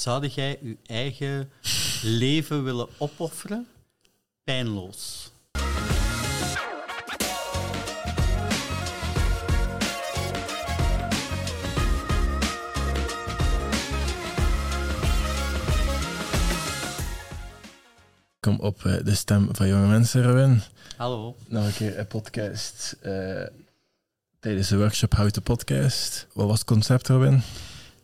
Zou jij je eigen leven willen opofferen? Pijnloos. Kom op eh, de stem van jonge mensen, Robin. Hallo. Nog een keer een podcast eh, tijdens de workshop Houten Podcast. Wat was het concept, Robin?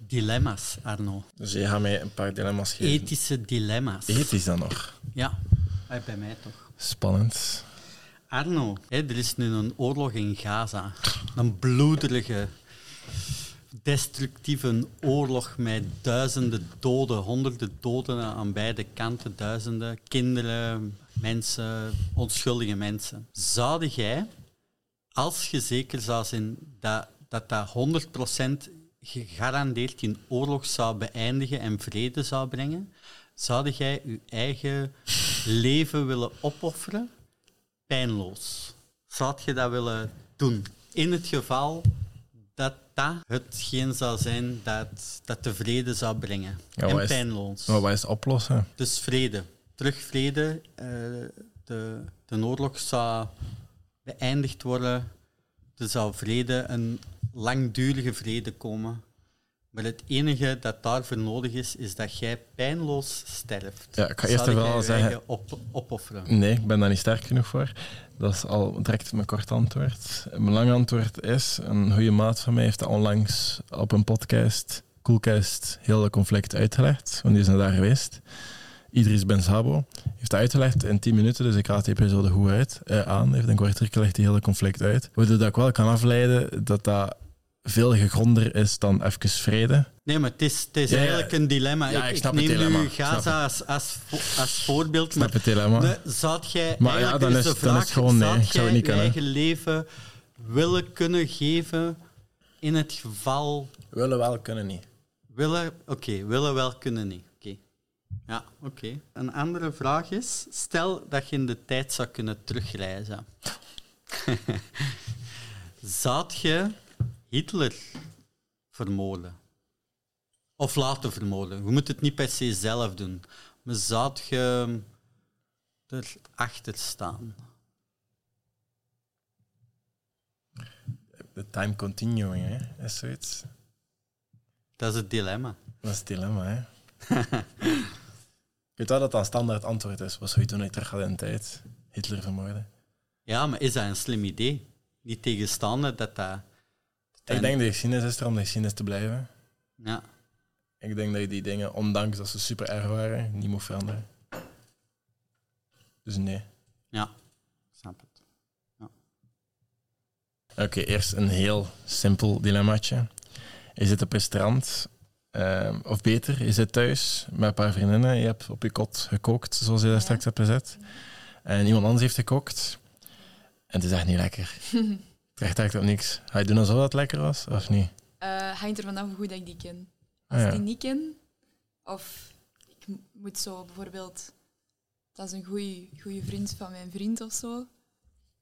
Dilemma's, Arno. Dus je gaat mij een paar dilemma's geven. Ethische dilemma's. Ethisch dan nog? Ja, bij mij toch. Spannend. Arno, hè, er is nu een oorlog in Gaza. Een bloederige, destructieve oorlog met duizenden doden, honderden doden aan beide kanten, duizenden kinderen, mensen, onschuldige mensen. Zou jij, als je zeker zou zijn dat dat, dat 100% gegarandeerd in oorlog zou beëindigen en vrede zou brengen, zou jij je eigen leven willen opofferen pijnloos. Zou je dat willen doen? In het geval dat dat hetgeen zou zijn dat, dat de vrede zou brengen. Ja, en pijnloos. Maar wat is het oplossen? Dus vrede. Terug vrede. eh, de, de oorlog zou beëindigd worden. Er zou vrede, een langdurige vrede komen. Maar het enige dat daarvoor nodig is, is dat jij pijnloos sterft. Ja, ik ga eerst Zou en vooral jij je zeggen- Op, opofferen. Nee, ik ben daar niet sterk genoeg voor. Dat is al direct mijn kort antwoord. Mijn lang antwoord is, een goede maat van mij heeft dat onlangs op een podcast, Coolcast, heel het conflict uitgelegd, want die is daar geweest. Idris Ben Sabo heeft dat uitgelegd in 10 minuten, dus ik raad de episode goed uit, eh, aan. Heeft een kwartier gelegd die hele conflict uit. Waardoor dat ik wel kan afleiden dat dat veel gegronder is dan even vrede. Nee, maar het is, het is Ja, ja. eigenlijk een dilemma. Ja, ik ik, snap ik het neem dilemma. nu Gaza als, als, als voorbeeld. Snap Maar het dilemma? de, zou jij Maar ja, eigenlijk dan is is- de dan is vraag, het gewoon nee. zou Ik zou het jij niet je kunnen. eigen leven willen kunnen geven in het geval... Willen wel, kunnen niet. Willen, oké, willen wel kunnen niet. Oké. Ja, oké. Een andere vraag is, stel dat je in de tijd zou kunnen terugreizen. zou je Hitler vermoorden? Of laten vermoorden? Je moet het niet per se zelf doen. Maar zou je erachter staan? The time continuing, hè, is zoiets. Dat is het dilemma. Dat is het dilemma, hè. Weet wel dat dat een standaard antwoord is? Je doen als je terug gaat in de tijd? Hitler vermoorden? Ja, maar is dat een slim idee? Niet tegenstaande dat dat... Ik denk dat geschiedenis is er om de geschiedenis te blijven. Ja. Ik denk dat je die dingen, ondanks dat ze super erg waren, niet moet veranderen. Dus nee. Ja, ik snap het. Oké, eerst een heel simpel dilemmaatje. Je zit op een strand, ehm, of beter, je zit thuis met een paar vriendinnen. Je hebt op je kot gekookt, zoals je daar straks hebt gezet. En iemand anders heeft gekookt. En het is echt niet lekker. Het trekt echt op niks. Ga je doen alsof dat lekker was, of niet? Eh, hangt er vanaf hoe goed ik die ken. Als Ah, ik ja. die niet ken, of ik moet zo bijvoorbeeld, dat is een goede vriend van mijn vriend of zo,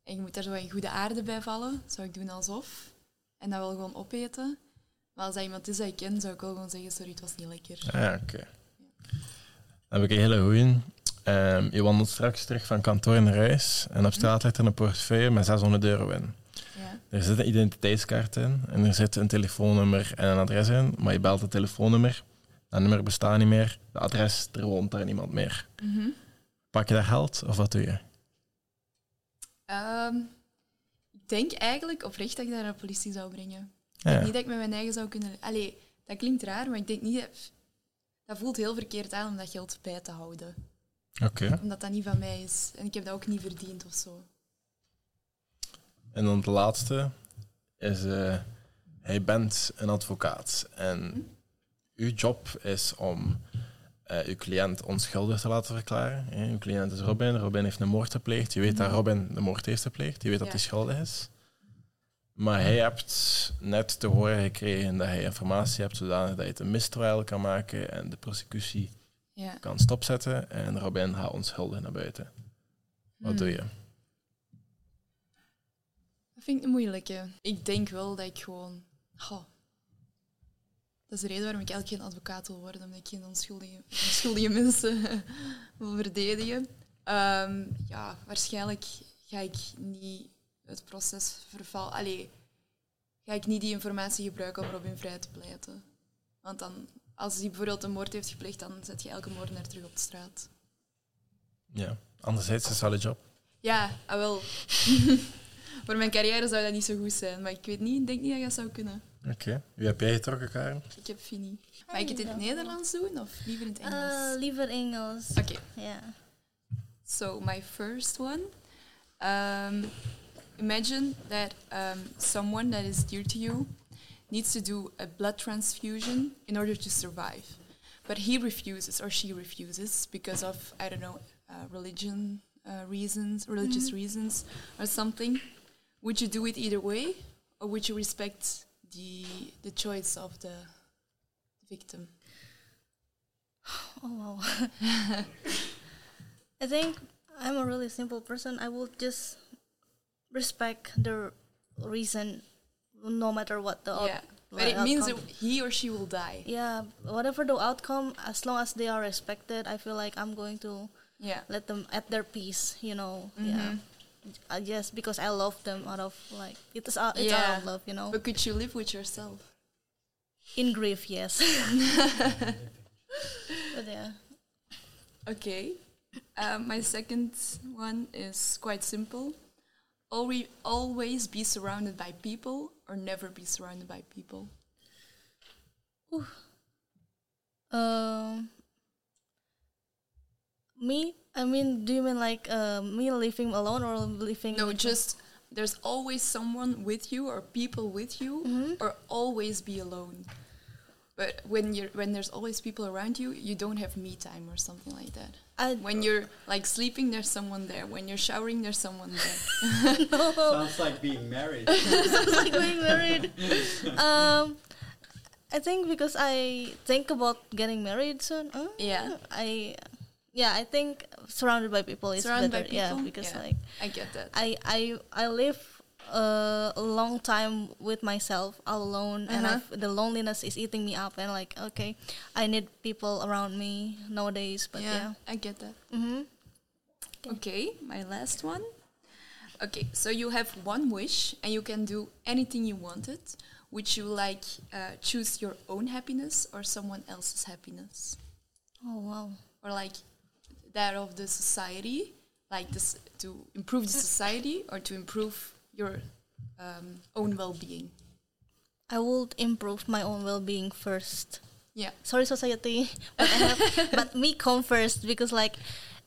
en je moet daar zo in goede aarde bij vallen, zou ik doen alsof, en dat wel gewoon opeten. Maar als dat iemand is dat ik ken, zou ik wel gewoon zeggen, sorry, het was niet lekker. Ah, ja, oké. Dan heb ik een hele goeie. Ehm, je wandelt straks terug van kantoor naar huis en op straat ligt er een portefeuille met 600 euro in. Er zit een identiteitskaart in en er zit een telefoonnummer en een adres in, maar je belt het telefoonnummer, dat nummer bestaat niet meer, de adres, er woont daar niemand meer. Mhm. Pak je dat geld of wat doe je? Ehm, ik denk eigenlijk oprecht dat ik dat naar de politie zou brengen. Ja, Niet dat ik met mijn eigen zou kunnen... Allee, dat klinkt raar, maar ik denk niet... Dat, dat voelt heel verkeerd aan om dat geld bij te houden. oké. Omdat dat niet van mij is. En ik heb dat ook niet verdiend of zo. En dan de laatste is, eh hij bent een advocaat en uw job is om eh, uw cliënt onschuldig te laten verklaren. hè. Uw cliënt is Robin, Robin heeft een moord gepleegd. Je weet dat Robin de moord heeft gepleegd, je weet dat Ja. hij schuldig is. Maar hij hebt net te horen gekregen dat hij informatie hebt zodanig dat je het een mistrial kan maken en de prosecutie Ja. kan stopzetten en Robin gaat onschuldig naar buiten. Wat doe je? Vind ik een moeilijke. Ik denk wel dat ik gewoon... Goh. Dat is de reden waarom ik eigenlijk geen advocaat wil worden, omdat ik geen onschuldige, onschuldige mensen wil verdedigen. Ehm, ja, waarschijnlijk ga ik niet het proces verval... Allee, ga ik niet die informatie gebruiken om Robin vrij te pleiten. Want dan, als hij bijvoorbeeld een moord heeft gepleegd, dan zet je elke moordenaar terug op de straat. Ja. Anderzijds, een solid job. Ja, ah, wel. Voor mijn carrière zou dat niet zo goed zijn, maar ik weet niet, ik denk niet dat je dat zou kunnen. Oké. Wie heb jij getrokken, Karen? Ik heb Fini. Mag ik het in het Nederlands doen of liever in het Engels? Uh, liever Engels. Oké, Yeah. so my first one. Um, imagine that um, someone that is dear to you needs to do a blood transfusion in order to survive. But he refuses or she refuses because of, I don't know, uh, religion uh, reasons, religious reasons or something. Would you do it either way or would you respect the, the choice of the victim? Oh wow. I think I'm a really simple person. I will just respect the reason, no matter what the out- yeah. But it means that he or she will die. yeah, whatever the outcome, as long as they are respected, I feel like I'm going to Yeah. let them at their peace. You know, yeah. Mm-hmm. Uh, just because I love them out of like it's out, it's out of love, you know. But could you live with yourself? In grief, yes. but yeah. Okay. Um, my second one is quite simple. Always, always be surrounded by people or never be surrounded by people. Um, me? I mean, do you mean like uh, me living alone or living? No, just there's always someone with you or people with you or always be alone. But when you're when there's always people around you, you don't have me time or something like that. I When you're like sleeping, there's someone there. When you're showering, there's someone there. Sounds like being married. Sounds like being married. um, I think because I think about getting married soon. huh? Yeah. I, yeah, I think surrounded by people is Surrounded by better. Yeah, because Yeah. like I get that. I I I live uh, a long time with myself all alone, and Uh-huh. I've, the loneliness is eating me up. And like, okay, I need people around me nowadays. But yeah, yeah, I get that. hmm Okay, my last one. Okay, so you have one wish and you can do anything you wanted. Would you like uh, choose your own happiness or someone else's happiness, oh wow. or like that of the society, like this to improve the society or to improve your um, own well-being? I would improve my own well-being first. Yeah, Sorry, society, but I have, but me come first because like.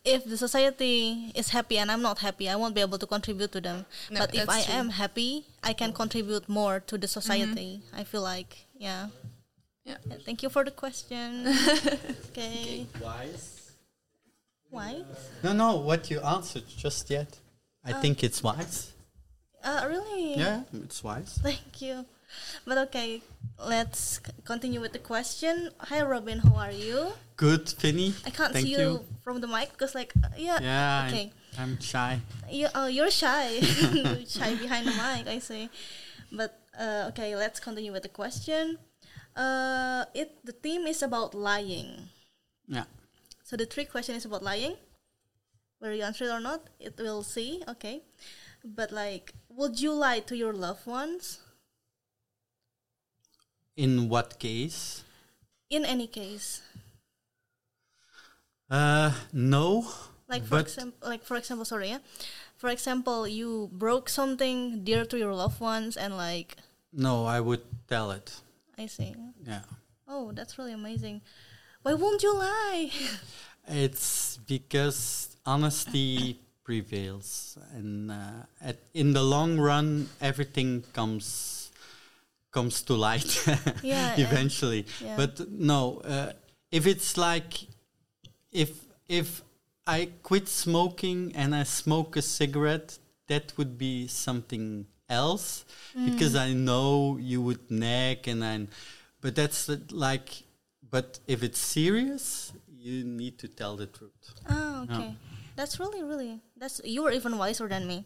If the society is happy and I'm not happy, I won't be able to contribute to them. No, but if I true. am happy, I can contribute more to the society. I feel like, yeah. yeah. Yeah, Thank you for the question. okay. Wise? Why? No, no, what you answered just yet. I think it's wise. Uh, really? Yeah, it's wise. Thank you. But okay, let's c- continue with the question. Hi, Robin. How are you? Good, Finny. I can't Thank see you, from the mic because, like, uh, yeah. Yeah, I'm- Okay. I'm, shy. You, oh, you're shy. shy behind the mic, I see. But uh, okay, let's continue with the question. Uh, it the theme is about lying. Yeah. So the trick question is about lying. Whether you answer it or not, it will see. Okay, but like, would you lie to your loved ones? In what case? In any case, Uh, no. like for example, like for example, sorry, yeah. For example, you broke something dear to your loved ones, and like, No, I would tell it. I see. Yeah. Oh, that's really amazing. Why won't you lie? It's because honesty prevails, and uh, at, in the long run, everything comes comes to light Yeah, eventually. yeah. But no, uh, if it's like if if I quit smoking and I smoke a cigarette, that would be something else because Mm. I know you would nag and I. But that's like, but if it's serious, you need to tell the truth. Oh, okay. That's really, really. That's you were even wiser than me.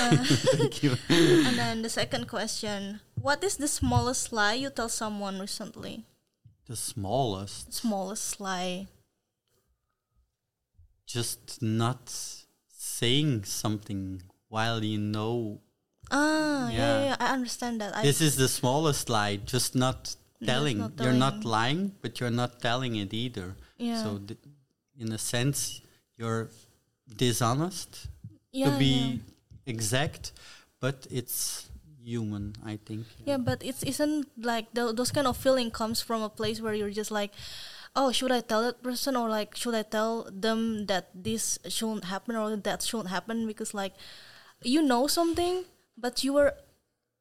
Uh, Thank you. and then the second question: What is the smallest lie you tell someone recently? the smallest, Smallest lie. just not saying something while you know Ah, yeah, yeah, Yeah. yeah, I understand that. I, this is the smallest lie, just not telling. not You're not lying, but you're not telling it either. yeah, So, th- in a sense, you're dishonest yeah, to be yeah. exact, but it's human, I think. Yeah, but it's isn't like tho- those kind of feeling comes from a place where you're just like, oh, should I tell that person or like should I tell them that this shouldn't happen or that shouldn't happen because like you know something but you were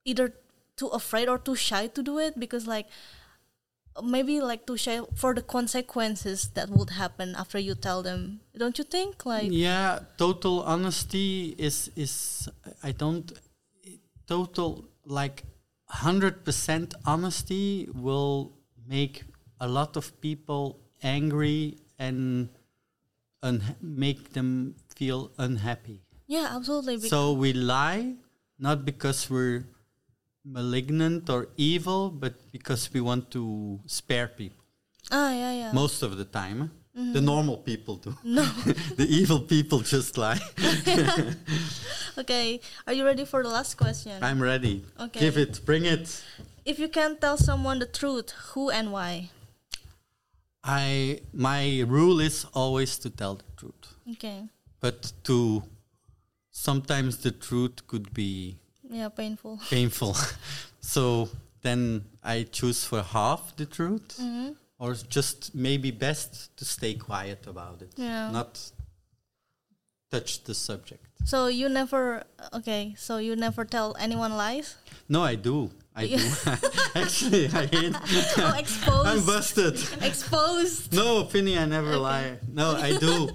either too afraid or too shy to do it because like maybe like too shy for the consequences that would happen after you tell them don't you think like yeah, total honesty is is I don't total like hundred percent honesty will make a lot of people angry and un- make them feel unhappy. yeah absolutely So we lie not because we're malignant or evil, but because we want to spare people. ah yeah yeah Most of the time, eh? the normal people do. no the evil people just lie. okay are you ready for the last question I'm ready. Okay. Give it, bring it. If you can't tell someone the truth, who and why? I my rule is always to tell the truth, Okay. but to sometimes the truth could be Yeah, painful. painful. so then I choose for half the truth, Mm-hmm. or just maybe best to stay quiet about it, Yeah. not touch the subject. So you never okay, so you never tell anyone lies? No, I do. I do. Actually, I hate. Oh, I'm busted. exposed. No, Finny, I never lie. No, I do.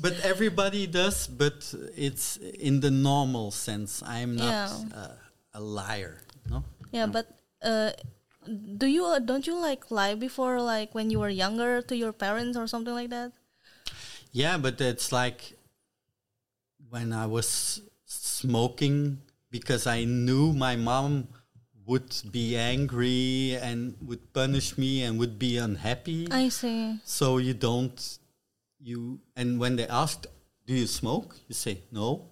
But everybody does, but it's in the normal sense. I'm not Yeah. uh, a liar. No? Yeah, No. but uh do you uh, don't you like lie before like when you were younger to your parents or something like that? Yeah, but it's like when I was smoking because I knew my mom would be angry and would punish me and would be unhappy. I see. So you don't you and when they asked, "Do you smoke?" You say, "No."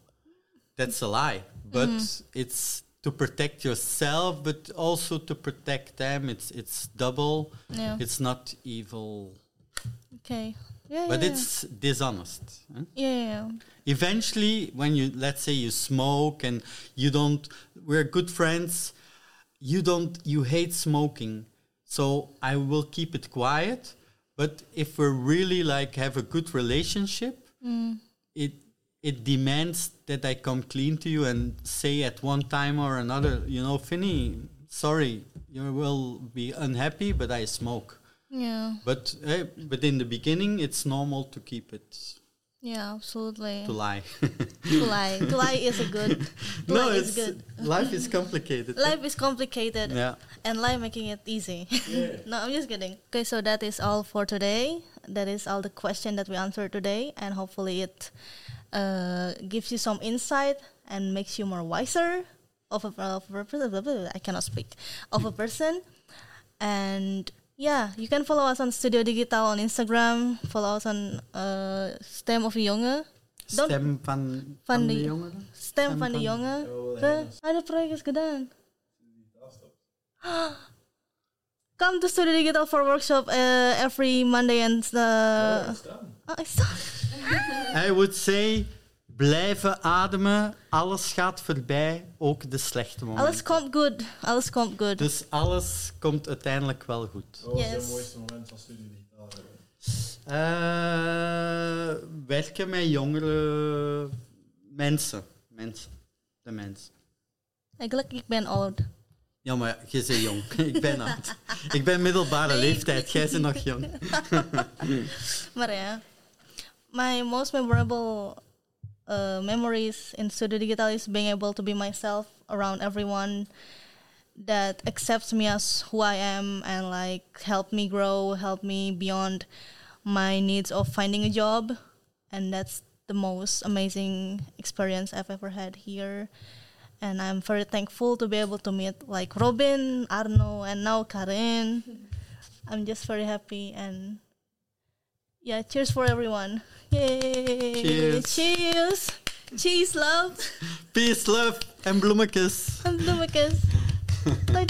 That's a lie, but mm-hmm. it's to protect yourself, but also to protect them. It's it's double. Yeah. It's not evil, Okay. Yeah, but yeah, it's dishonest. huh? yeah. yeah, yeah. Eventually, when you let's say you smoke and you don't, we're good friends. You don't, you hate smoking, so I will keep it quiet. But if we're really like have a good relationship, it it demands that I come clean to you and say at one time or another, you know, Finny, sorry, you will be unhappy, but I smoke. Yeah. But eh, but in the beginning, it's normal to keep it Yeah, absolutely. to lie. to lie. To lie is a good. To no, lie it's is good. life is complicated. Life is complicated. yeah. and lie making it easy. no, I'm just kidding. Okay, so that is all for today. That is all the question that we answered today, and hopefully it uh, gives you some insight and makes you more wiser of a, of a person. I cannot speak of a person, and yeah, you can follow us on Studio Digital on Instagram. Follow us on uh, Stem of de Jonge. Stem van, Van van de- de jongeren. Stem Stem van de Jonge. De, ah, de project is gedaan. Come to Studio Digital for workshop uh, every Monday and uh, oh, it's I would say, blijven ademen. Alles gaat voorbij, ook de slechte momenten. alles komt good. Alles komt good. Dus alles komt uiteindelijk wel goed. Wat was Yes. het mooiste moment van studie digitaal? Eh, werken met jongere mensen. Mensen. De mensen. Eigenlijk, ik ben oud. Ja, maar je bent jong. Ik ben oud. Ik ben middelbare leeftijd. Jij bent nog jong. Maar ja, my most memorable uh, memories in Studio Digital is being able to be myself around everyone that accepts me as who I am and like help me grow, help me beyond my needs of finding a job, and that's the most amazing experience I've ever had here. And I'm very thankful to be able to meet like Robin, Arno, and now Karin. I'm just very happy and yeah, cheers for everyone. Yay! Cheers. Cheers! Cheese, love, Peace, love en bloemetjes. and bloemetjes. Bye,